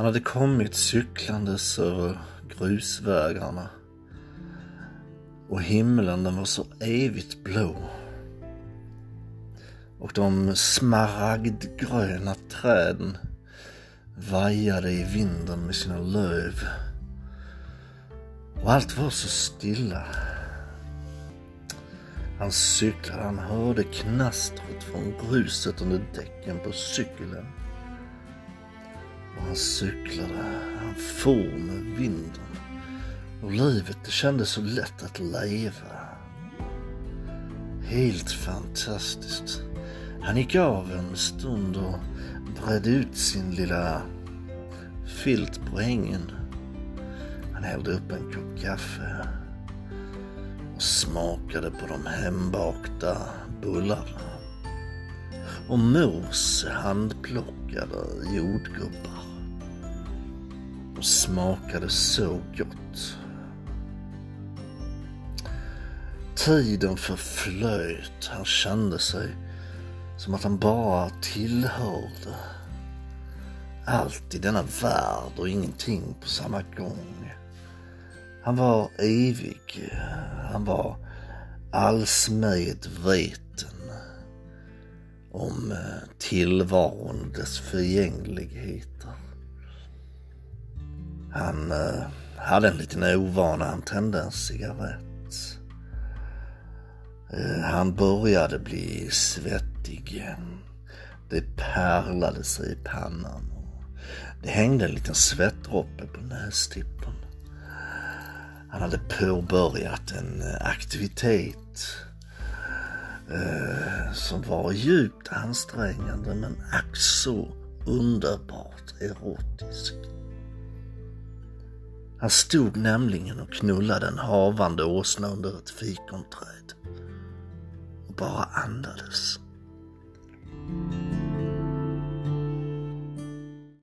Han hade kommit cyklandes över grusvägarna och himlen den var så evigt blå. Och de smaragdgröna träden vajade i vinden med sina löv. Och allt var så stilla. Han cyklade, han hörde knastret från gruset under däcken på cykeln. Han cyklade, han for med vinden. Och livet det kändes så lätt att leva. Helt fantastiskt. Han gick av en stund och bredde ut sin lilla filt på ängen. Han hällde upp en kopp kaffe och smakade på de hembakta bullarna. Och mors handplockade jordgubbar. Smakade så gott. Tiden förflöt. Han kände sig som att han bara tillhörde allt i denna värld och ingenting på samma gång. Han var evig. Han var allsmedveten om tillvaron och dess förgängligheter. Han eh, hade en liten ovana. Han tände en cigarett. Eh, han började bli svettig. Det pärlade sig i pannan. Det hängde en liten svettdroppe på nästippen. Han hade påbörjat en aktivitet eh, som var djupt ansträngande men ack så underbart erotisk. Han stod nämligen och knullade en havande åsna under ett fikonträd och bara andades.